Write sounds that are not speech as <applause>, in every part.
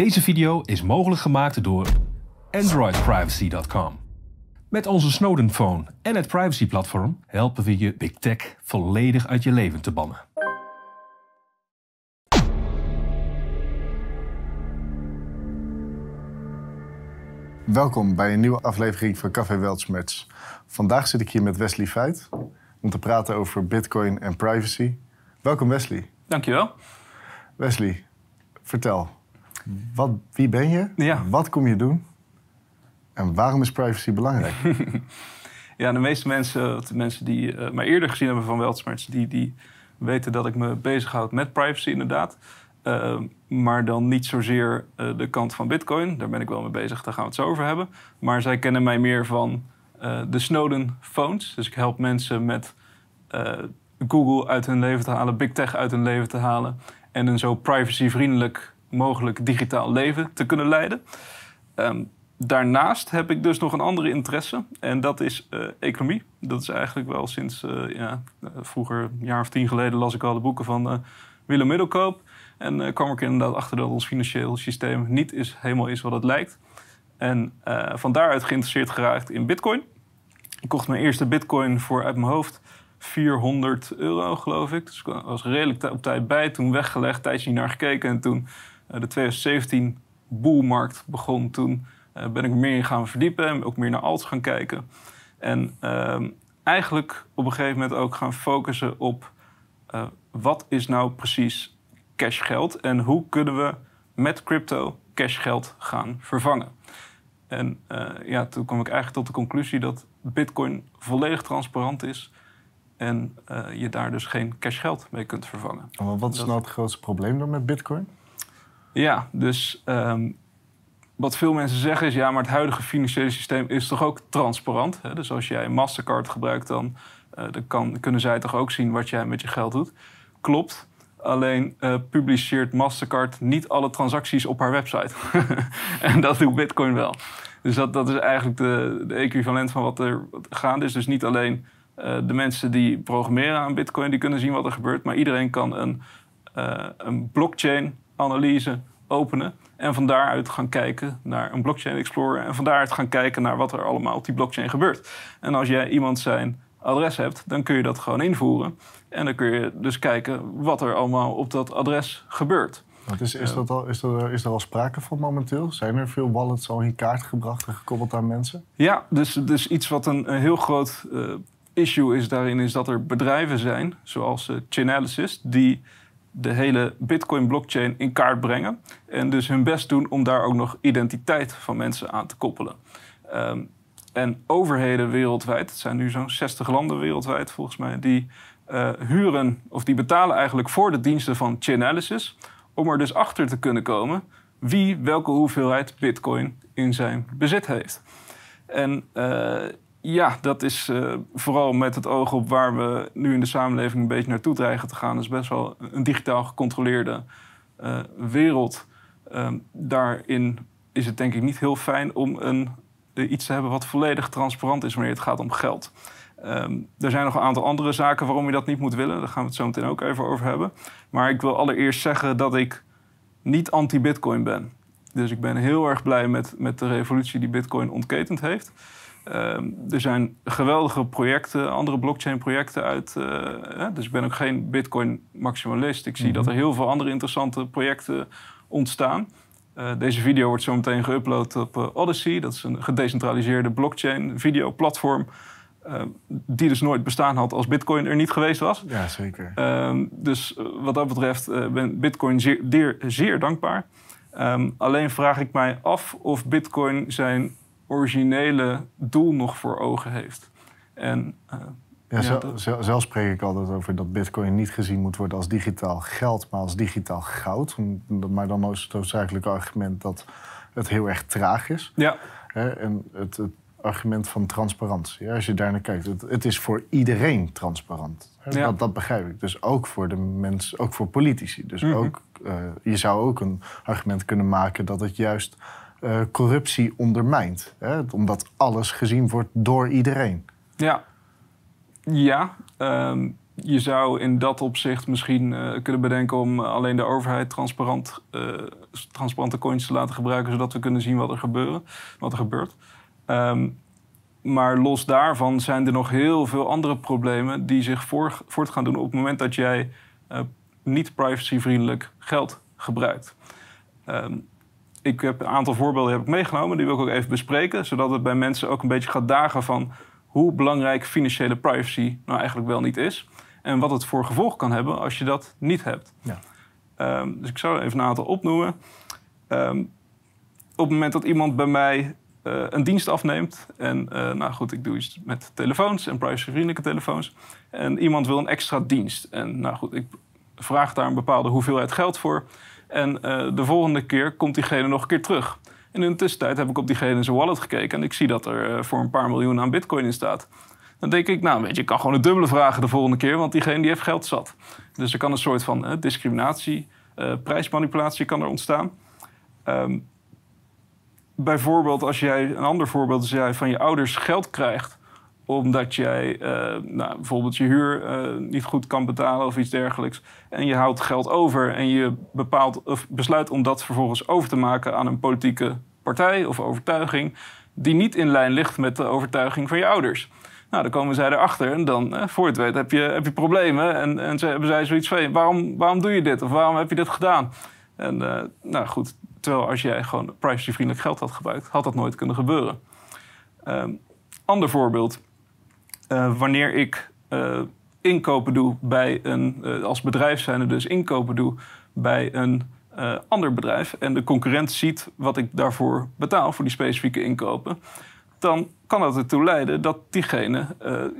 Deze video is mogelijk gemaakt door AndroidPrivacy.com. Met onze Snowden Phone en het privacy-platform helpen we je Big Tech volledig uit je leven te bannen. Welkom bij een nieuwe aflevering van Café Weltschmerz. Vandaag zit ik hier met Wesley Feit om te praten over Bitcoin en privacy. Welkom Wesley. Dankjewel. Wesley, vertel. Wat, wie ben je? Ja. Wat kom je doen? En waarom is privacy belangrijk? <laughs> Ja, de meeste mensen, de mensen die uh, mij eerder gezien hebben van Weltschmerz, die, die weten dat ik me bezighoud met privacy inderdaad. Uh, maar dan niet zozeer uh, de kant van Bitcoin. Daar ben ik wel mee bezig, daar gaan we het zo over hebben. Maar zij kennen mij meer van de Snowden phones. Dus ik help mensen met Google uit hun leven te halen, Big Tech uit hun leven te halen. En een zo privacyvriendelijk mogelijk digitaal leven te kunnen leiden. Um, daarnaast heb ik dus nog een andere interesse. En dat is uh, economie. Dat is eigenlijk wel sinds, uh, ja, vroeger, een jaar of tien geleden, las ik al de boeken van Willem Middelkoop. En kwam ik inderdaad achter dat ons financieel systeem niet is, helemaal is wat het lijkt. En van daaruit geïnteresseerd geraakt in bitcoin. Ik kocht mijn eerste bitcoin voor uit mijn hoofd 400 euro, geloof ik. Dus ik was redelijk op tijd bij. Toen weggelegd, tijdje niet naar gekeken. En toen de 2017 boelmarkt begon, toen uh, ben ik meer in gaan verdiepen. Ook meer naar alts gaan kijken. En uh, eigenlijk op een gegeven moment ook gaan focussen op... Uh, wat is nou precies cashgeld? En hoe kunnen we met crypto cashgeld gaan vervangen? En uh, ja, toen kwam ik eigenlijk tot de conclusie dat bitcoin volledig transparant is... en je daar dus geen cashgeld mee kunt vervangen. Maar wat is Dat- nou het grootste probleem dan met bitcoin? Ja, dus ehm, wat veel mensen zeggen is... ja, maar het huidige financiële systeem is toch ook transparant? Hè? Dus als jij Mastercard gebruikt, dan, eh, dan kan, kunnen zij toch ook zien wat jij met je geld doet. Klopt. Alleen eh, publiceert Mastercard niet alle transacties op haar website. <laughs> en dat doet Bitcoin wel. Dus dat, dat is eigenlijk de, de equivalent van wat er gaande is. Dus niet alleen eh, de mensen die programmeren aan Bitcoin... die kunnen zien wat er gebeurt. Maar iedereen kan een, een blockchain-analyse openen... en van daaruit gaan kijken naar een blockchain explorer... en van daaruit gaan kijken naar wat er allemaal op die blockchain gebeurt. En als jij iemand zijn adres hebt, dan kun je dat gewoon invoeren... en dan kun je dus kijken wat er allemaal op dat adres gebeurt. Wat is, is, dat al, is, er, is er al sprake van momenteel? Zijn er veel wallets al in kaart gebracht en gekoppeld aan mensen? Ja, dus, dus iets wat een, een heel groot eh, issue is daarin... is dat er bedrijven zijn, zoals eh, Chainalysis... die de hele Bitcoin-blockchain in kaart brengen... en dus hun best doen om daar ook nog identiteit van mensen aan te koppelen. Ehm, en overheden wereldwijd, het zijn nu zo'n 60 landen wereldwijd volgens mij... die eh, huren of die betalen eigenlijk voor de diensten van Chainalysis... om er dus achter te kunnen komen wie welke hoeveelheid bitcoin in zijn bezit heeft. En eh, ja, dat is eh, vooral met het oog op waar we nu in de samenleving een beetje naartoe dreigen te gaan. Dat is best wel een digitaal gecontroleerde eh, wereld. Ehm, daarin is het denk ik niet heel fijn om een, eh, iets te hebben wat volledig transparant is wanneer het gaat om geld. Ehm, er zijn nog een aantal andere zaken waarom je dat niet moet willen. Daar gaan we het zo meteen ook even over hebben. Maar ik wil allereerst zeggen dat ik niet anti-Bitcoin ben. Dus ik ben heel erg blij met, met de revolutie die Bitcoin ontketend heeft. Ehm, er zijn geweldige projecten, andere blockchain-projecten uit. eh, hè, dus ik ben ook geen Bitcoin-maximalist. Ik zie dat er heel veel andere interessante projecten ontstaan. Eh, deze video wordt zo meteen geüpload op eh, Odyssey. Dat is een gedecentraliseerde blockchain-videoplatform. die dus nooit bestaan had als Bitcoin er niet geweest was. Ja, zeker. Ehm, dus wat dat betreft ben Bitcoin zeer, zeer, zeer dankbaar. Ehm, alleen vraag ik mij af of Bitcoin zijn originele doel nog voor ogen heeft. En eh, Ja, zelf spreek ik altijd over dat bitcoin niet gezien moet worden als digitaal geld, maar als digitaal goud. Maar dan is het noodzakelijke argument dat het heel erg traag is. ja, Hè? En het, het argument van transparantie. Als je daar naar kijkt, het, het is voor iedereen transparant. Ja. Dat, dat begrijp ik. Dus ook voor de mensen, ook voor politici. Dus Mhm. ook, eh, je zou ook een argument kunnen maken dat het juist eh, corruptie ondermijnt. Hè? Omdat alles gezien wordt door iedereen. ja, ja. ehm, je zou in dat opzicht misschien eh, kunnen bedenken om alleen de overheid transparant, eh, transparante coins te laten gebruiken, zodat we kunnen zien wat er, gebeuren, wat er gebeurt. Ehm, maar los daarvan zijn er nog heel veel andere problemen die zich voor, voort gaan doen op het moment dat jij niet privacyvriendelijk geld gebruikt. Ehm, ik heb een aantal voorbeelden heb ik meegenomen, die wil ik ook even bespreken, zodat het bij mensen ook een beetje gaat dagen van hoe belangrijk financiële privacy nou eigenlijk wel niet is. En wat het voor gevolg kan hebben als je dat niet hebt. Ja. Um, dus ik zou even een aantal opnoemen. Um, op het moment dat iemand bij mij uh, een dienst afneemt. En uh, nou goed, ik doe iets met telefoons en privacyvriendelijke telefoons. En iemand wil een extra dienst. En nou goed, ik vraag daar een bepaalde hoeveelheid geld voor. En uh, de volgende keer komt diegene nog een keer terug. En in de tussentijd heb ik op diegene zijn wallet gekeken. En ik zie dat er voor een paar miljoen aan bitcoin in staat. Dan denk ik, nou weet je, ik kan gewoon het dubbele vragen de volgende keer. Want diegene die heeft geld zat. Dus er kan een soort van discriminatie, prijsmanipulatie kan er ontstaan. Um, bijvoorbeeld als jij, een ander voorbeeld als jij van je ouders geld krijgt omdat jij uh, nou, bijvoorbeeld je huur uh, niet goed kan betalen of iets dergelijks. En je houdt geld over en je bepaalt, of besluit om dat vervolgens over te maken aan een politieke partij of overtuiging. die niet in lijn ligt met de overtuiging van je ouders. Nou, dan komen zij erachter en dan, eh, voor het weet, heb je, heb je problemen. En, en ze hebben zij zoiets van: waarom, waarom doe je dit? Of waarom heb je dit gedaan? En nou goed, Terwijl als jij gewoon privacyvriendelijk geld had gebruikt, had dat nooit kunnen gebeuren. Um, ander voorbeeld. Uh, wanneer ik uh, inkopen doe bij een, uh, als bedrijf zijnde dus inkopen doe bij een ander bedrijf en de concurrent ziet wat ik daarvoor betaal voor die specifieke inkopen, dan kan dat ertoe leiden dat diegene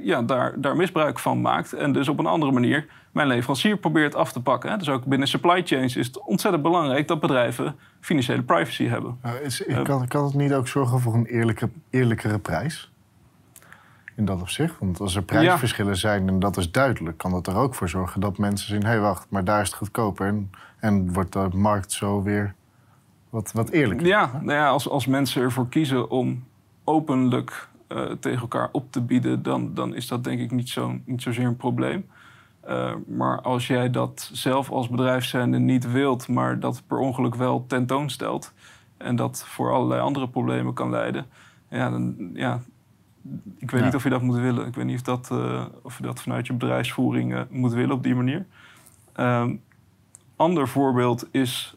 ja, daar, daar misbruik van maakt en dus op een andere manier mijn leverancier probeert af te pakken. Dus ook binnen supply chains is het ontzettend belangrijk dat bedrijven financiële privacy hebben. is, eh, kan, kan het niet ook zorgen voor een eerlijke, eerlijkere prijs? In dat opzicht? Want als er prijsverschillen zijn en dat is duidelijk, kan dat er ook voor zorgen dat mensen zien: hé, hey, wacht, maar daar is het goedkoper. En, en wordt de markt zo weer wat, wat eerlijker. Ja, nou ja als, als mensen ervoor kiezen om openlijk uh, tegen elkaar op te bieden, dan, dan is dat denk ik niet, zo, niet zozeer een probleem. Uh, maar als jij dat zelf als bedrijf zijnde niet wilt, maar dat per ongeluk wel tentoonstelt en dat voor allerlei andere problemen kan leiden, ja, dan, ja, ik weet niet of je dat moet willen. Ik weet niet of, dat, uh, of je dat vanuit je bedrijfsvoering uh, moet willen op die manier. Uh, ander voorbeeld is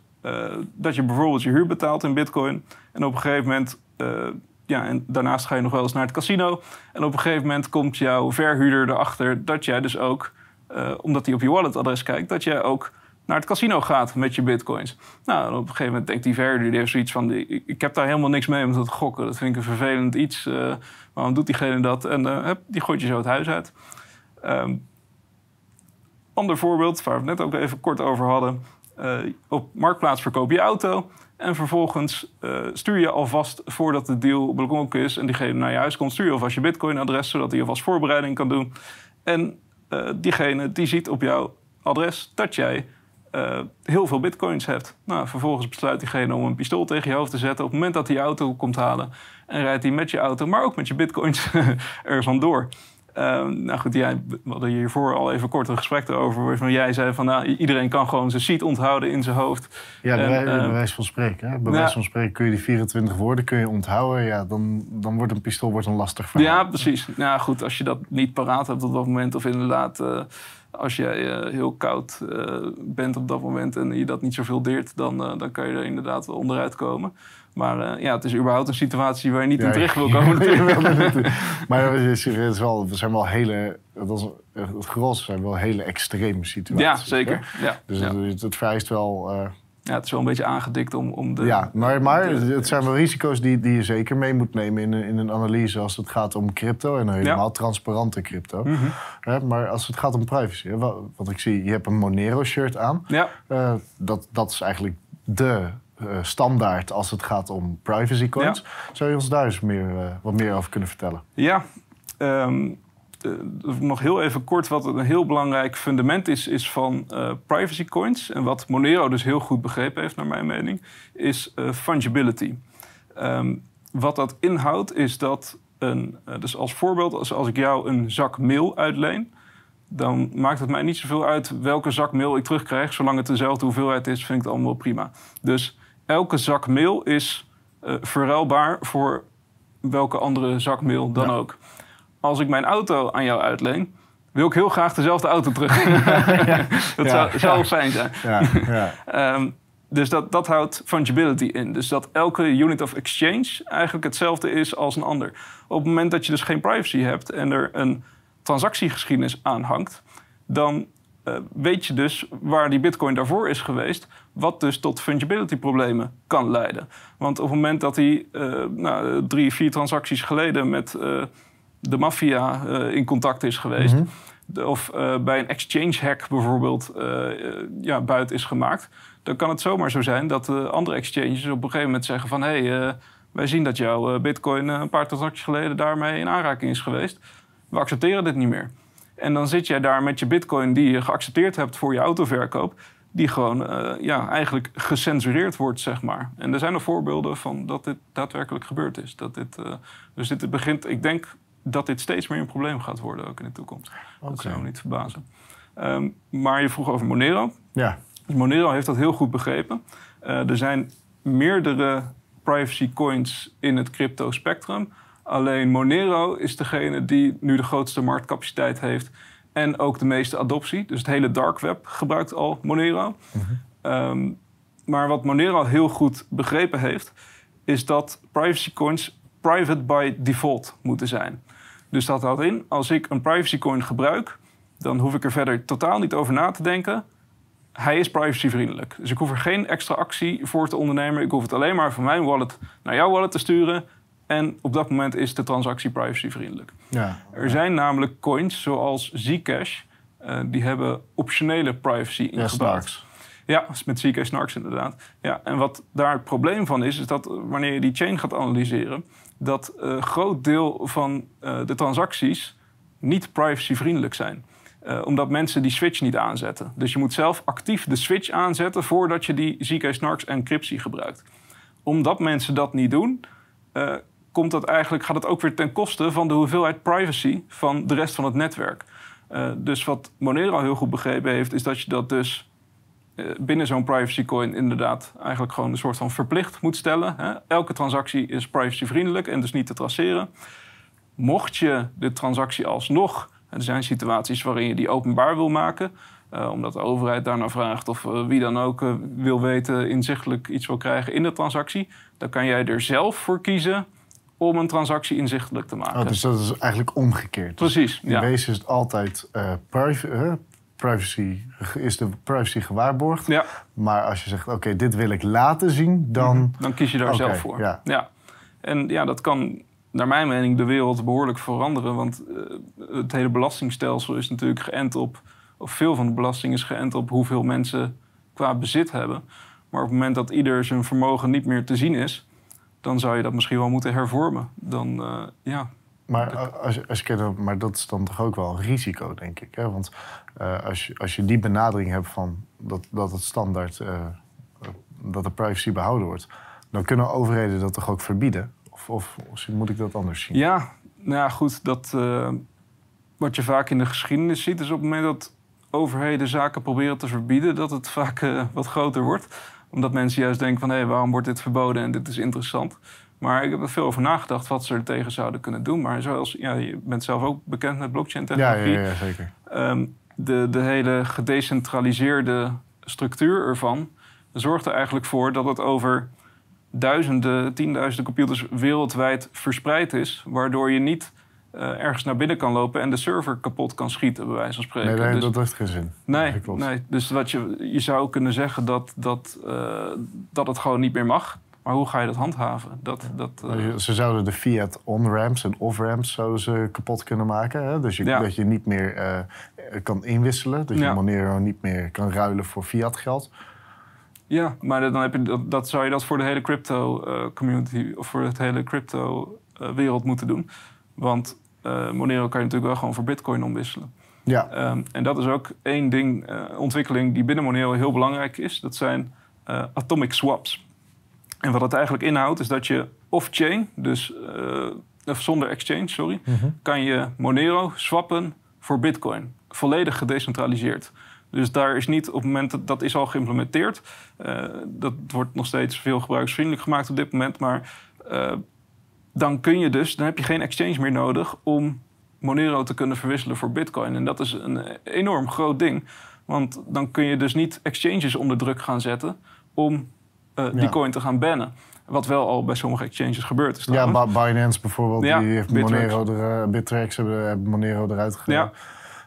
dat je bijvoorbeeld je huur betaalt in bitcoin en op een gegeven moment ja, en daarnaast ga je nog wel eens naar het casino. En op een gegeven moment komt jouw verhuurder erachter dat jij dus ook omdat hij op je walletadres kijkt, dat je ook naar het casino gaat met je bitcoins. Nou, op een gegeven moment denkt die verder, die heeft zoiets van... ik heb daar helemaal niks mee om dat gokken. Dat vind ik een vervelend iets. Uh, waarom doet diegene dat? En uh, die gooit je zo het huis uit. Um, ander voorbeeld, waar we het net ook even kort over hadden. op Marktplaats verkoop je auto... En vervolgens stuur je alvast, voordat de deal beklonken is... en diegene naar je huis komt, stuur je alvast je bitcoin-adres... zodat hij alvast voorbereiding kan doen. En diegene die ziet op jouw adres dat jij uh, heel veel bitcoins hebt. Nou, vervolgens besluit diegene om een pistool tegen je hoofd te zetten op het moment dat hij je auto komt halen. En rijdt hij met je auto, maar ook met je bitcoins <laughs> er vandoor. Uh, nou goed, jij, we hadden hiervoor al even kort een gesprek erover. Waarvan jij zei van nou, iedereen kan gewoon zijn seat onthouden in zijn hoofd. Ja, bij, uh, wijze van spreken. Hè? Bij wijze van spreken kun je die 24 woorden kun je onthouden. Ja, dan, dan wordt een pistool wordt een lastig verhaal. Ja, precies. Nou goed, als je dat niet paraat hebt op dat moment, of inderdaad. Uh, als jij uh, heel koud uh, bent op dat moment en je dat niet zoveel deert, dan, uh, dan kan je er inderdaad onderuit komen. Maar ja, het is überhaupt een situatie waar je niet ja, in terecht wil <laughs> komen. maar het is wel, zijn wel hele, dat is, het gros zijn wel hele extreme situaties. Ja, zeker. Ja, dus. Het, het vereist wel ja, het is wel een beetje aangedikt om, om de... Ja, maar, maar het zijn wel risico's die, die je zeker mee moet nemen in, in een analyse als het gaat om crypto. En helemaal transparante crypto. Mm -hmm. maar als het gaat om privacy. Wat, wat, ik zie, je hebt een Monero-shirt aan. Ja. Uh, dat, dat is eigenlijk de uh, standaard als het gaat om privacy coins. Ja. Zou je ons daar eens meer, uh, wat meer over kunnen vertellen? Ja, um, nog heel even kort wat een heel belangrijk fundament is, is van uh, privacy coins. En wat Monero dus heel goed begrepen heeft, naar mijn mening, is uh, fungibility. Um, wat dat inhoudt, is dat een, dus als voorbeeld, als, als ik jou een zak mail uitleen, dan maakt het mij niet zoveel uit welke zak mail ik terugkrijg. Zolang het dezelfde hoeveelheid is, vind ik het allemaal prima. Dus elke zak mail is verruilbaar voor welke andere zak mail dan ook. Als ik mijn auto aan jou uitleen, wil ik heel graag dezelfde auto terug. <laughs> <laughs> dat zou, zou fijn zijn. um, <laughs> dus dat, dat houdt fungibility in. Dus dat elke unit of exchange eigenlijk hetzelfde is als een ander. Op het moment dat je dus geen privacy hebt en er een transactiegeschiedenis aanhangt, dan uh, weet je dus waar die bitcoin daarvoor is geweest, wat dus tot fungibility problemen kan leiden. Want op het moment dat hij uh, nou, drie, vier transacties geleden met uh, de maffia in contact is geweest, mm -hmm. of bij een exchange hack bijvoorbeeld ja, buiten is gemaakt, dan kan het zomaar zo zijn dat andere exchanges op een gegeven moment zeggen van hé, hey, wij zien dat jouw bitcoin een paar transacties geleden daarmee in aanraking is geweest. We accepteren dit niet meer. En dan zit jij daar met je bitcoin die je geaccepteerd hebt voor je autoverkoop, die gewoon uh, ja, eigenlijk gecensureerd wordt, zeg maar. En er zijn er voorbeelden van dat dit daadwerkelijk gebeurd is. Dat dit, uh, dus dit begint, ik denk dat dit steeds meer een probleem gaat worden ook in de toekomst. Okay. Dat zou me niet verbazen. Um, maar je vroeg over Monero. Ja. Dus Monero heeft dat heel goed begrepen. Uh, er zijn meerdere privacy coins in het crypto spectrum. Alleen Monero is degene die nu de grootste marktcapaciteit heeft en ook de meeste adoptie. Dus het hele dark web gebruikt al Monero. Mm um, maar wat Monero heel goed begrepen heeft, is dat privacy coins private by default moeten zijn. Dus dat houdt in, als ik een privacy coin gebruik, dan hoef ik er verder totaal niet over na te denken. Hij is privacyvriendelijk. Dus ik hoef er geen extra actie voor te ondernemen. Ik hoef het alleen maar van mijn wallet naar jouw wallet te sturen. En op dat moment is de transactie privacyvriendelijk. Ja, er zijn namelijk coins zoals Zcash, uh, die hebben optionele privacy ingebouwd. Ja, ja, met Zcash Snarks inderdaad. Ja, en wat daar het probleem van is, is dat wanneer je die chain gaat analyseren, dat een uh, groot deel van uh, de transacties niet privacyvriendelijk zijn. Omdat mensen die switch niet aanzetten. Dus je moet zelf actief de switch aanzetten voordat je die Zcash Snarks encryptie gebruikt. Omdat mensen dat niet doen, komt dat eigenlijk, gaat het ook weer ten koste van de hoeveelheid privacy van de rest van het netwerk. Dus wat Monero heel goed begrepen heeft, is dat je dat dus binnen zo'n privacy coin inderdaad eigenlijk gewoon een soort van verplicht moet stellen. Hè? Elke transactie is privacyvriendelijk en dus niet te traceren. Mocht je de transactie alsnog, er zijn situaties waarin je die openbaar wil maken, uh, omdat de overheid daarnaar vraagt of wie dan ook wil weten, inzichtelijk iets wil krijgen in de transactie, dan kan jij er zelf voor kiezen om een transactie inzichtelijk te maken. Oh, dus dat is eigenlijk omgekeerd. Precies. In ja. wezen is het altijd privacy, privacy, is de privacy gewaarborgd. Ja. Maar als je zegt, oké, dit wil ik laten zien, dan... Mm -hmm. Dan kies je daar okay, zelf voor. Ja. ja. En ja, dat kan naar mijn mening de wereld behoorlijk veranderen. Want uh, het hele belastingstelsel is natuurlijk geënt op... of veel van de belasting is geënt op hoeveel mensen qua bezit hebben. Maar op het moment dat ieder zijn vermogen niet meer te zien is dan zou je dat misschien wel moeten hervormen. Dan, uh, ja. Maar, als, als je, maar dat is dan toch ook wel een risico, denk ik. Hè? Want uh, als, je, als je die benadering hebt van dat, dat het standaard, uh, dat de privacy behouden wordt, dan kunnen overheden dat toch ook verbieden? Of, of, of moet ik dat anders zien? Ja, nou ja, goed. Dat, wat je vaak in de geschiedenis ziet, is op het moment dat overheden zaken proberen te verbieden, dat het vaak wat groter wordt omdat mensen juist denken van... hé, hey, waarom wordt dit verboden en dit is interessant. Maar ik heb er veel over nagedacht wat ze er tegen zouden kunnen doen. Maar zoals, ja, je bent zelf ook bekend met blockchain-technologie. Ja, ja, ja, zeker. Um, de, de hele gedecentraliseerde structuur ervan... zorgt er eigenlijk voor dat het over duizenden, tienduizenden computers wereldwijd verspreid is. Waardoor je niet uh, ergens naar binnen kan lopen en de server kapot kan schieten, bij wijze van spreken. Nee, nee dus, dat heeft geen zin. Nee, nee, dus wat je, je zou kunnen zeggen dat, dat, uh, dat het gewoon niet meer mag. Maar hoe ga je dat handhaven? Dat, dat, uh... Ze zouden de fiat on-ramps en off-ramps ze kapot kunnen maken. Hè? Dus je, ja. dat je niet meer kan inwisselen. Dat je. Monero niet meer kan ruilen voor fiat geld. Ja, maar dan heb je, dat, dat zou je dat voor de hele crypto community... of voor het hele crypto wereld moeten doen. Want Monero kan je natuurlijk wel gewoon voor Bitcoin omwisselen. Ja. Um, en dat is ook één ding, ontwikkeling die binnen Monero heel belangrijk is. Dat zijn atomic swaps. En wat dat eigenlijk inhoudt, is dat je off-chain, dus of zonder exchange, sorry, Mhm. kan je Monero swappen voor Bitcoin. volledig gedecentraliseerd. Dus daar is niet op het moment dat dat is al geïmplementeerd. Uh, dat wordt nog steeds veel gebruiksvriendelijk gemaakt op dit moment. Maar uh, dan kun je dus, dan heb je geen exchange meer nodig om Monero te kunnen verwisselen voor Bitcoin. En dat is een enorm groot ding. Want dan kun je dus niet exchanges onder druk gaan zetten om uh, die coin te gaan bannen. Wat wel al bij sommige exchanges gebeurd is. Ja, Binance bijvoorbeeld, ja, die heeft Monero er, Bittrex hebben, hebben Monero eruit gehaald. Ja.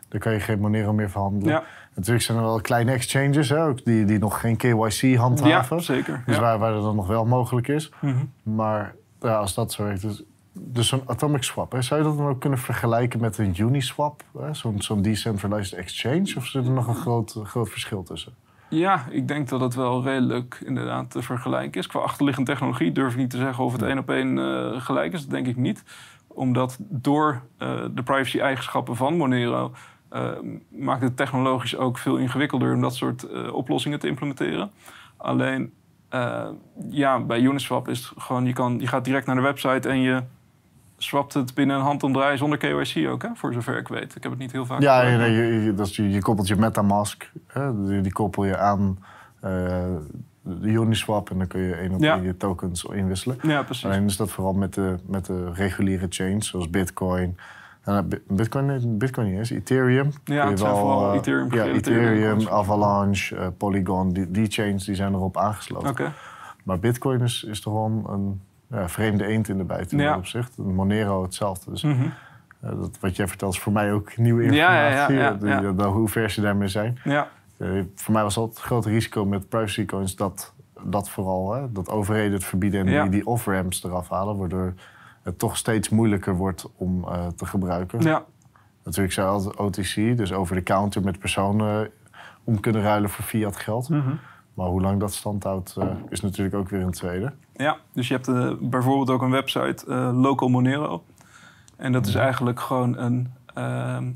Dan kan je geen Monero meer verhandelen. Ja. Natuurlijk zijn er wel kleine exchanges hè, ook die, die nog geen KYC handhaven. Ja, zeker. Dus waar, waar dat dan nog wel mogelijk is. Mhm. Maar ja, als dat zo werkt. Dus, dus zo'n atomic swap, hè, zou je dat dan ook kunnen vergelijken met een Uniswap? Zo'n zo'n decentralized exchange? Of zit er nog een groot, groot verschil tussen? Ja, ik denk dat het wel redelijk inderdaad te vergelijken is. Qua achterliggende technologie durf ik niet te zeggen of het één op één uh, gelijk is. Dat denk ik niet. Omdat door uh, de privacy-eigenschappen van Monero uh, maakt het technologisch ook veel ingewikkelder om dat soort oplossingen te implementeren. Alleen, ja, bij Uniswap is het gewoon, je, kan, je gaat direct naar de website en je swapt het binnen een handomdraai zonder KYC ook, hè? voor zover ik weet. Ik heb het niet heel vaak Ja, nee, je, dat is, je, je koppelt je MetaMask, hè? Die, die koppel je aan de Uniswap en dan kun je één op één je tokens inwisselen. Ja, precies. Alleen is dat vooral met de, met de reguliere chains, zoals Bitcoin, Bitcoin, Bitcoin niet eens, Ethereum. Ja, het zijn wel, vooral uh, Ethereum. Ja, Ethereum, Avalanche, uh, Polygon, die, die, chains die zijn erop aangesloten. Okay. Maar Bitcoin is, is toch wel een ja, vreemde eend in de bijt in ja. opzicht. Monero hetzelfde. Dus mm -hmm. uh, dat, wat jij vertelt is voor mij ook nieuwe informatie. Ja, hoe ver ze daarmee zijn. Ja. voor mij was altijd het grote risico met privacy coins dat, dat vooral, hè, dat overheden het verbieden en die, die off-ramps eraf halen. Waardoor het toch steeds moeilijker wordt om uh, te gebruiken. Ja. Natuurlijk zou altijd OTC, dus over de counter met personen om kunnen ruilen voor fiat geld. Mm -hmm. Maar hoe lang dat stand houdt, uh, is natuurlijk ook weer een tweede. Ja, dus je hebt uh, bijvoorbeeld ook een website, Local Monero. En dat is eigenlijk gewoon een, ehm,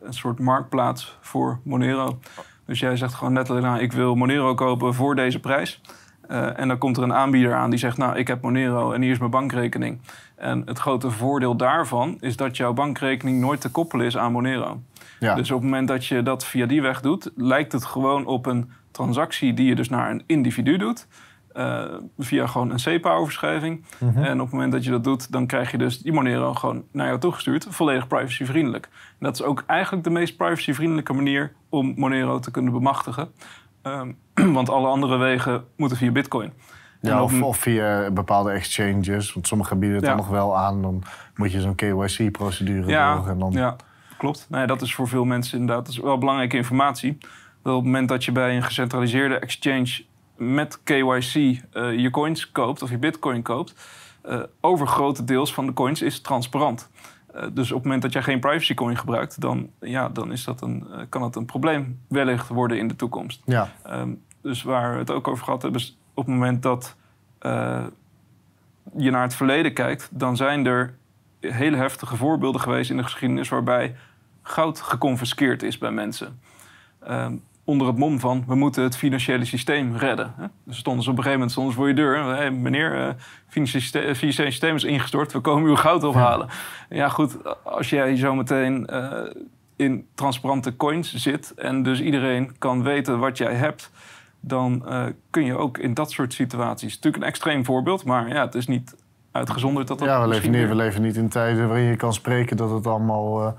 een soort marktplaats voor Monero. Dus jij zegt gewoon net, nou, ik wil Monero kopen voor deze prijs. Uh, en dan komt er een aanbieder aan die zegt, nou, ik heb Monero en hier is mijn bankrekening. En het grote voordeel daarvan is dat jouw bankrekening nooit te koppelen is aan Monero. Ja. Dus op het moment dat je dat via die weg doet, lijkt het gewoon op een transactie die je dus naar een individu doet. Uh, via gewoon een SEPA-overschrijving. Mhm. En op het moment dat je dat doet, dan krijg je dus die Monero gewoon naar jou toegestuurd. Volledig privacyvriendelijk. En dat is ook eigenlijk de meest privacyvriendelijke manier om Monero te kunnen bemachtigen. Um, <clears throat> want alle andere wegen moeten via Bitcoin. Ja, of, of, via bepaalde exchanges. Want sommigen bieden het dan nog wel aan. Dan moet je zo'n KYC-procedure ja, door. En dan... Ja, klopt. Nee, dat is voor veel mensen inderdaad dat is wel belangrijke informatie. Op het moment dat je bij een gecentraliseerde exchange met KYC uh, eh, je coins koopt of je bitcoin koopt, uh, over grote deels van de coins is transparant. Uh, dus op het moment dat jij geen privacy coin gebruikt, dan, ja, dan is dat een, kan dat een probleem wellicht worden in de toekomst. Ja. Um, dus waar we het ook over gehad hebben, is op het moment dat je naar het verleden kijkt, dan zijn er hele heftige voorbeelden geweest in de geschiedenis waarbij goud geconfiskeerd is bij mensen. Uh, onder het mom van we moeten het financiële systeem redden. Hè? Dus stonden ze op een gegeven moment stonden voor je deur. Hey, meneer, het financiële systeem is ingestort, we komen uw goud ophalen. Ja, ja goed, als jij zometeen uh, in transparante coins zit en dus iedereen kan weten wat jij hebt dan uh, kun je ook in dat soort situaties... Natuurlijk een extreem voorbeeld, maar ja, het is niet uitgezonderd dat dat... Ja, we leven, niet, we leven niet in tijden waarin je kan spreken dat het allemaal uh,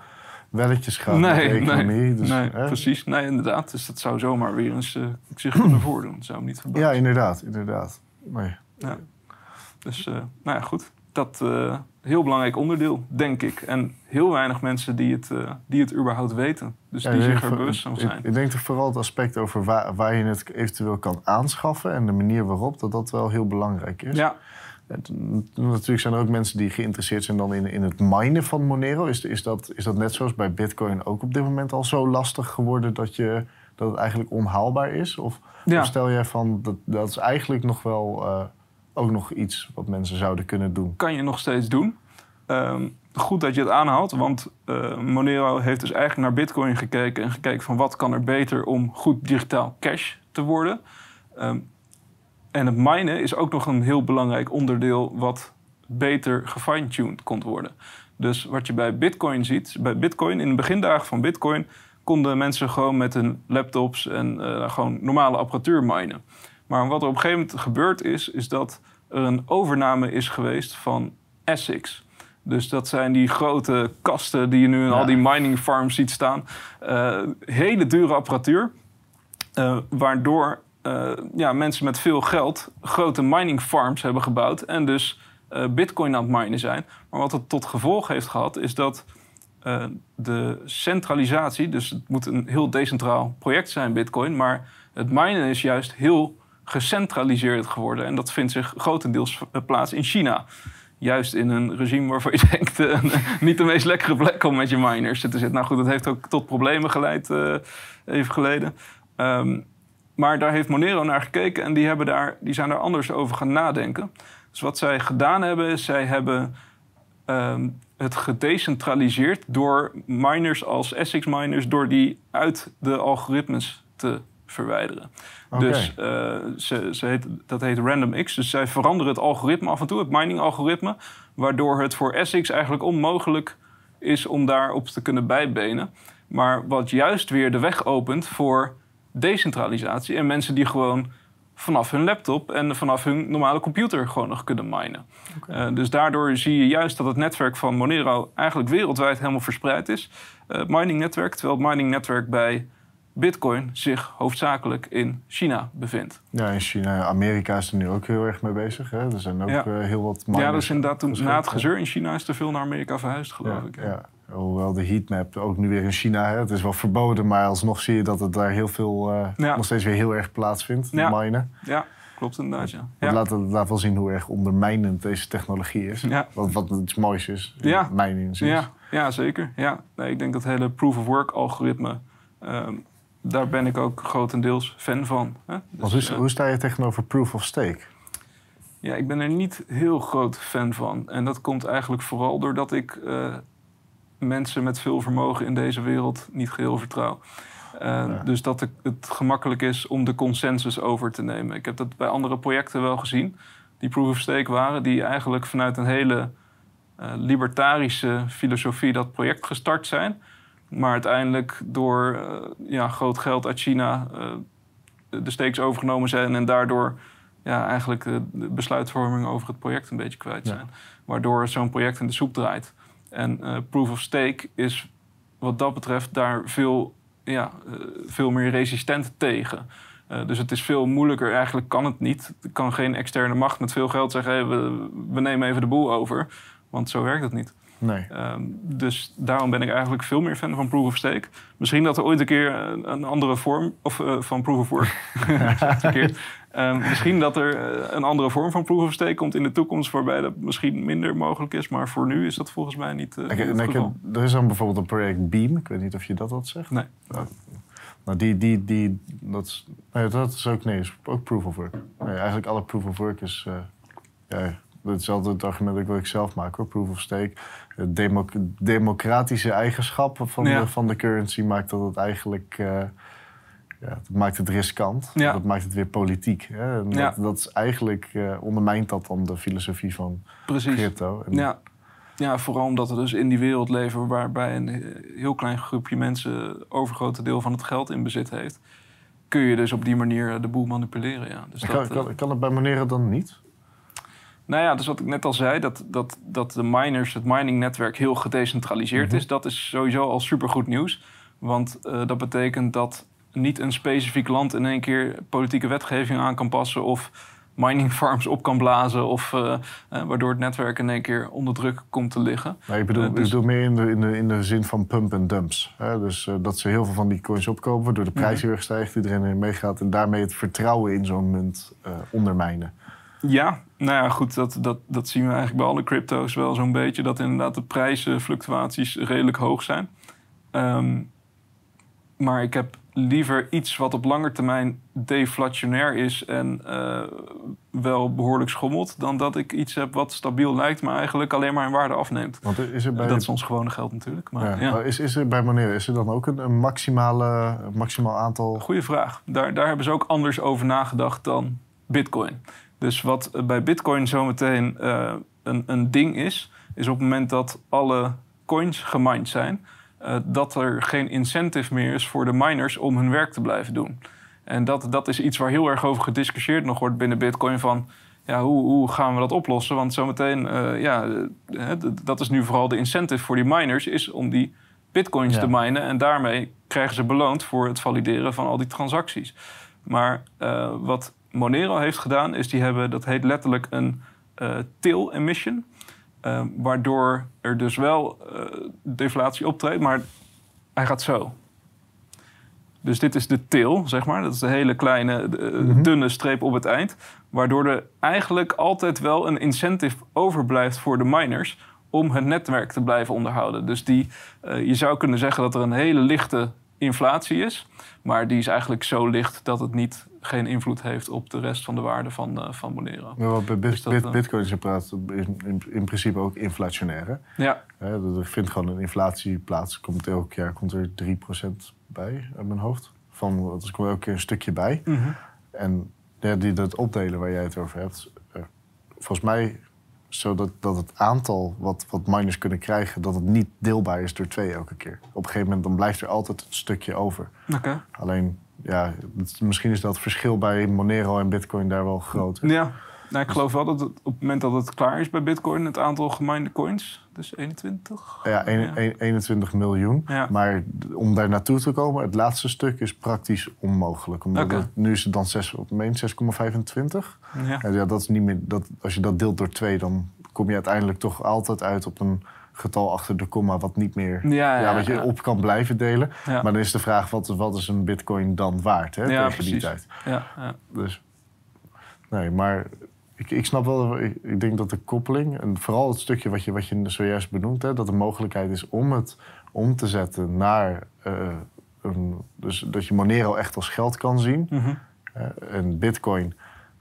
welletjes gaat nee, met de economie. Nee, dus, nee precies. Nee, inderdaad. Dus dat zou zomaar weer eens uh, zich kunnen <clears throat> voordoen. Dat zou me niet verbazen. Ja, inderdaad. inderdaad. Nee. Ja. Dus, nou ja, goed dat uh, heel belangrijk onderdeel, denk ik. En heel weinig mensen die het, die het überhaupt weten. Dus die zich er bewust van zijn. Ik, ik, denk toch vooral het aspect over waar, waar je het eventueel kan aanschaffen... en de manier waarop, dat dat wel heel belangrijk is. Ja. Natuurlijk zijn er ook mensen die geïnteresseerd zijn dan in, in het minen van Monero. Is, is, dat, is dat net zoals bij Bitcoin ook op dit moment al zo lastig geworden... dat, je, dat het eigenlijk onhaalbaar is? Of, of stel jij van, dat, dat is eigenlijk nog wel... Uh, ook nog iets wat mensen zouden kunnen doen? Kan je nog steeds doen. Um, goed dat je het aanhaalt, want uh, Monero heeft dus eigenlijk naar Bitcoin gekeken en gekeken van wat kan er beter om goed digitaal cash te worden. Um, en het minen is ook nog een heel belangrijk onderdeel wat beter gefine-tuned kon worden. Dus wat je bij Bitcoin ziet, bij Bitcoin in de begindagen van Bitcoin konden mensen gewoon met hun laptops en uh, gewoon normale apparatuur minen. Maar wat er op een gegeven moment gebeurd is, is dat er een overname is geweest van Essex. Dus dat zijn die grote kasten die je nu in al die mining farms ziet staan. Uh, hele dure apparatuur. Uh, waardoor uh, ja, mensen met veel geld grote mining farms hebben gebouwd. En dus bitcoin aan het minen zijn. Maar wat het tot gevolg heeft gehad, is dat de centralisatie... dus het moet een heel decentraal project zijn, bitcoin... maar het minen is juist heel gecentraliseerd geworden. En dat vindt zich grotendeels plaats in China juist in een regime waarvan je <laughs> denkt... Niet de meest lekkere plek om met je miners te zitten. Nou goed, dat heeft ook tot problemen geleid even geleden. Um, maar daar heeft Monero naar gekeken en die, hebben daar, die zijn daar anders over gaan nadenken. Dus wat zij gedaan hebben, is zij hebben um, het gedecentraliseerd door miners als Essex miners, door die uit de algoritmes te verwijderen. Dus uh, ze, ze heet, dat heet RandomX. Dus zij veranderen het algoritme af en toe, het mining-algoritme, waardoor het voor Essex eigenlijk onmogelijk is om daarop te kunnen bijbenen. Maar wat juist weer de weg opent voor decentralisatie en mensen die gewoon vanaf hun laptop en vanaf hun normale computer gewoon nog kunnen minen. Okay. Uh, dus daardoor zie je juist dat het netwerk van Monero eigenlijk wereldwijd helemaal verspreid is. Uh, mining netwerk, terwijl het mining netwerk bij Bitcoin zich hoofdzakelijk in China bevindt. Ja, in China. Amerika is er nu ook heel erg mee bezig. Hè? Er zijn ook ja. uh, heel wat Ja, dus inderdaad, toen, na het gezeur in China is er veel naar Amerika verhuisd, geloof ja, ik. Ja. Hoewel de heatmap ook nu weer in China, hè? het is wel verboden, maar alsnog zie je dat het daar heel veel, uh, ja. nog steeds weer heel erg plaatsvindt, ja. minen. Ja, klopt inderdaad, ja. Dat laat, dat laat wel zien hoe erg ondermijnend deze technologie is. Ja. Wat, wat iets moois is, ja. mijn. Ja, ja zeker. Ja. Nee, ik denk dat hele proof-of-work algoritme... Um, daar ben ik ook grotendeels fan van. Hè? Dus, hoe, uh, hoe, sta je tegenover proof of stake? Ja, ik ben er niet heel groot fan van. En dat komt eigenlijk vooral doordat ik uh, mensen met veel vermogen in deze wereld niet geheel vertrouw. Uh, ja. Dus dat het, gemakkelijk is om de consensus over te nemen. Ik heb dat bij andere projecten wel gezien, die proof of stake waren, die eigenlijk vanuit een hele libertarische filosofie dat project gestart zijn. Maar uiteindelijk door uh, ja, groot geld uit China de steeks overgenomen zijn en daardoor ja, eigenlijk de besluitvorming over het project een beetje kwijt zijn. Ja. Waardoor zo'n project in de soep draait. En proof of stake is wat dat betreft daar veel, ja, veel meer resistent tegen. dus het is veel moeilijker, eigenlijk kan het niet. Er kan geen externe macht met veel geld zeggen: hey, we, we nemen even de boel over. Want zo werkt het niet. Nee. Um, dus daarom ben ik eigenlijk veel meer fan van Proof of Stake. Misschien dat er ooit een keer een, een andere vorm of, uh, van Proof of Work. <laughs> um, misschien dat er een andere vorm van Proof of Stake komt in de toekomst, waarbij dat misschien minder mogelijk is. Maar voor nu is dat volgens mij niet. Uh, okay, niet het geval. er is dan bijvoorbeeld een project Beam. Ik weet niet of je dat wat zegt. Nee. Nou, nou die, die, die, dat, is, nee, dat is ook nee, is ook Proof of Work. Nee, eigenlijk alle Proof of Work is. Uh, ja, dat is altijd het argument dat ik zelf maak hoor, proof of stake. De democ democratische eigenschappen van, ja. de, van de currency maakt dat het eigenlijk. Uh, ja, dat maakt het riskant. Ja. Dat maakt het weer politiek. Hè? Ja. dat, dat, is eigenlijk uh, ondermijnt dat dan de filosofie van Precies. crypto. En ja. ja, vooral omdat we dus in die wereld leven waarbij een heel klein groepje mensen overgrote deel van het geld in bezit heeft. Kun je dus op die manier de boel manipuleren. Ja. Dus kan, dat, kan, kan het bij Monero dan niet? Nou ja, dus wat ik net al zei, dat, dat, dat de miners, het miningnetwerk heel gedecentraliseerd mm -hmm. is, dat is sowieso al supergoed nieuws. Want uh, dat betekent dat niet een specifiek land in één keer politieke wetgeving aan kan passen of mining farms op kan blazen of uh, uh, waardoor het netwerk in één keer onder druk komt te liggen. Nee, ik, bedoel, dus... ik bedoel meer in de, in, de, in de zin van pump en dumps. Hè? Dus dat ze heel veel van die coins opkopen, waardoor de prijs heel erg stijgt, iedereen erin meegaat en daarmee het vertrouwen in zo'n munt ondermijnen. Ja, nou ja, goed, dat, dat, dat zien we eigenlijk bij alle crypto's wel zo'n beetje. Dat inderdaad de prijzenfluctuaties redelijk hoog zijn. Um, maar ik heb liever iets wat op lange termijn deflationair is en uh, wel behoorlijk schommelt, dan dat ik iets heb wat stabiel lijkt, maar eigenlijk alleen maar in waarde afneemt. Want is er bij dat is ons gewone geld natuurlijk. Maar, ja. ja. Is, is er bij Monero is er dan ook een, een maximale, maximaal aantal? Goeie vraag. Daar, daar hebben ze ook anders over nagedacht dan Bitcoin. Dus wat bij Bitcoin zometeen uh, een, een ding is, is op het moment dat alle coins gemined zijn, dat er geen incentive meer is voor de miners om hun werk te blijven doen. En dat, dat is iets waar heel erg over gediscussieerd nog wordt binnen Bitcoin. Van ja, hoe, hoe gaan we dat oplossen? Want zometeen, uh, ja, dat is nu vooral de incentive voor die miners, is om die bitcoins te minen. En daarmee krijgen ze beloond voor het valideren van al die transacties. Maar uh, wat Monero heeft gedaan, is die hebben, dat heet letterlijk een uh, tail emission. Waardoor er dus wel deflatie optreedt, maar hij gaat zo. Dus dit is de til, zeg maar. Dat is de hele kleine, mhm. dunne streep op het eind. Waardoor er eigenlijk altijd wel een incentive overblijft voor de miners om het netwerk te blijven onderhouden. Dus die, uh, je zou kunnen zeggen dat er een hele lichte inflatie is. Maar die is eigenlijk zo licht dat het niet, geen invloed heeft op de rest van de waarde van, uh, van Monero. Maar wat bij dus bit, Bitcoin is in, in, in, principe ook inflationair. Hè? Ja. er vindt gewoon een inflatie plaats. Komt elk jaar komt er 3% bij uit mijn hoofd. Van, er komt elke keer een stukje bij. Mm En ja, die, dat opdelen waar jij het over hebt, uh, volgens mij zodat dat het aantal wat, wat miners kunnen krijgen, dat het niet deelbaar is door twee elke keer. Op een gegeven moment dan blijft er altijd een stukje over. Okay. Alleen, ja, misschien is dat verschil bij Monero en Bitcoin daar wel groot. Ja, nou, ik geloof wel dat het, op het moment dat het klaar is bij Bitcoin, het aantal geminde coins, dus 21? Ja, 21 miljoen. Maar om daar naartoe te komen, het laatste stuk is praktisch onmogelijk. Omdat nu is het dan 6,25. Ja. ja, dat is niet meer, dat, als je dat deelt door twee, dan kom je uiteindelijk toch altijd uit op een getal achter de komma wat niet meer ja, ja, wat je op kan blijven delen. Maar dan is de vraag, wat, wat is een bitcoin dan waard hè, tegen precies. die tijd? Ja, Dus, nee, maar ik, ik snap wel, ik, denk dat de koppeling, en vooral het stukje wat je, wat je zojuist benoemt, hè, dat de mogelijkheid is om het om te zetten naar. Uh, een, dus dat je Monero echt als geld kan zien. Mm en Bitcoin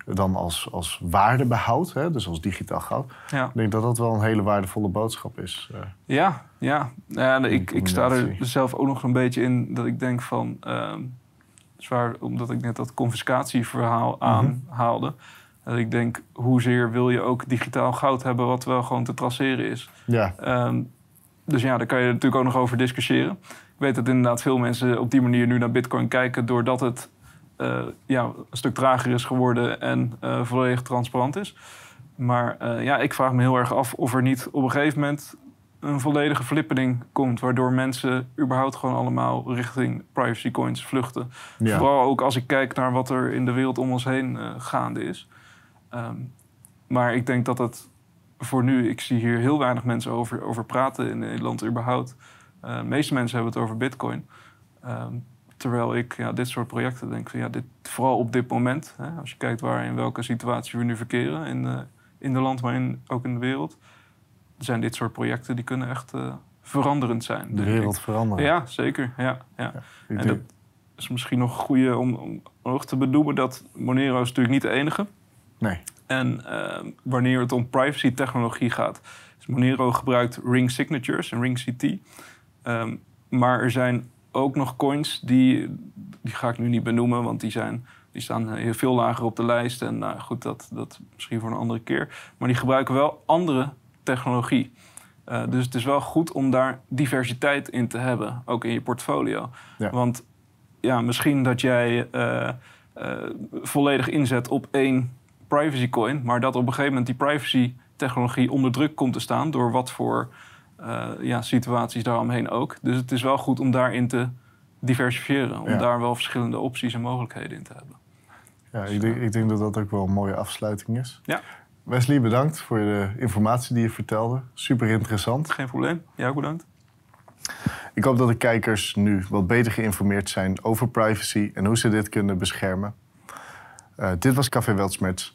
dan als, als waardebehoud, hè, dus als digitaal goud. Ja. Ik denk dat dat wel een hele waardevolle boodschap is. Uh, ja, ja. ja ik, ik sta er zelf ook nog een beetje in dat ik denk van. Uh, zwaar, omdat ik net dat confiscatieverhaal mhm. aanhaalde. Dat ik denk, hoezeer wil je ook digitaal goud hebben wat wel gewoon te traceren is. Ja. Ehm, dus ja, daar kan je natuurlijk ook nog over discussiëren. Ik weet dat inderdaad veel mensen op die manier nu naar bitcoin kijken... doordat het uh, ja, een stuk trager is geworden en uh, volledig transparant is. Maar uh, ja, ik vraag me heel erg af of er niet op een gegeven moment een volledige flippening komt, waardoor mensen überhaupt gewoon allemaal richting privacy coins vluchten. Vooral ook als ik kijk naar wat er in de wereld om ons heen gaande is. Ehm, maar ik denk dat het voor nu, ik zie hier heel weinig mensen over, over praten in Nederland überhaupt. Uh, de meeste mensen hebben het over Bitcoin. Ehm, terwijl ik ja, dit soort projecten denk van ja, dit, vooral op dit moment, hè, als je kijkt waar in welke situatie we nu verkeren in, uh, in de land, maar in, ook in de wereld, zijn dit soort projecten die kunnen echt uh, veranderend zijn. De wereld veranderen. Ja, zeker. Ja, ja. en dat is misschien nog een goede om, om nog te benoemen dat Monero is natuurlijk niet de enige. Nee. En uh, wanneer het om privacy technologie gaat, dus Monero gebruikt ring signatures en ring CT. Um, ehm, maar er zijn ook nog coins die, die ga ik nu niet benoemen, want die, zijn, die staan heel veel lager op de lijst. En nou goed, dat, dat misschien voor een andere keer. Maar die gebruiken wel andere technologie. Uh, dus het is wel goed om daar diversiteit in te hebben, ook in je portfolio. Ja. Want ja, misschien dat jij uh, uh, volledig inzet op één privacy coin, maar dat op een gegeven moment die privacy technologie onder druk komt te staan door wat voor uh, ja, situaties daaromheen ook. Dus het is wel goed om daarin te diversifiëren, om daar wel verschillende opties en mogelijkheden in te hebben. Ja, ik denk, ik denk dat dat ook wel een mooie afsluiting is. Ja. Wesley, bedankt voor de informatie die je vertelde. Super interessant. Geen probleem. Jij ook bedankt. Ik hoop dat de kijkers nu wat beter geïnformeerd zijn over privacy en hoe ze dit kunnen beschermen. Uh, dit was Café Weltsmerts.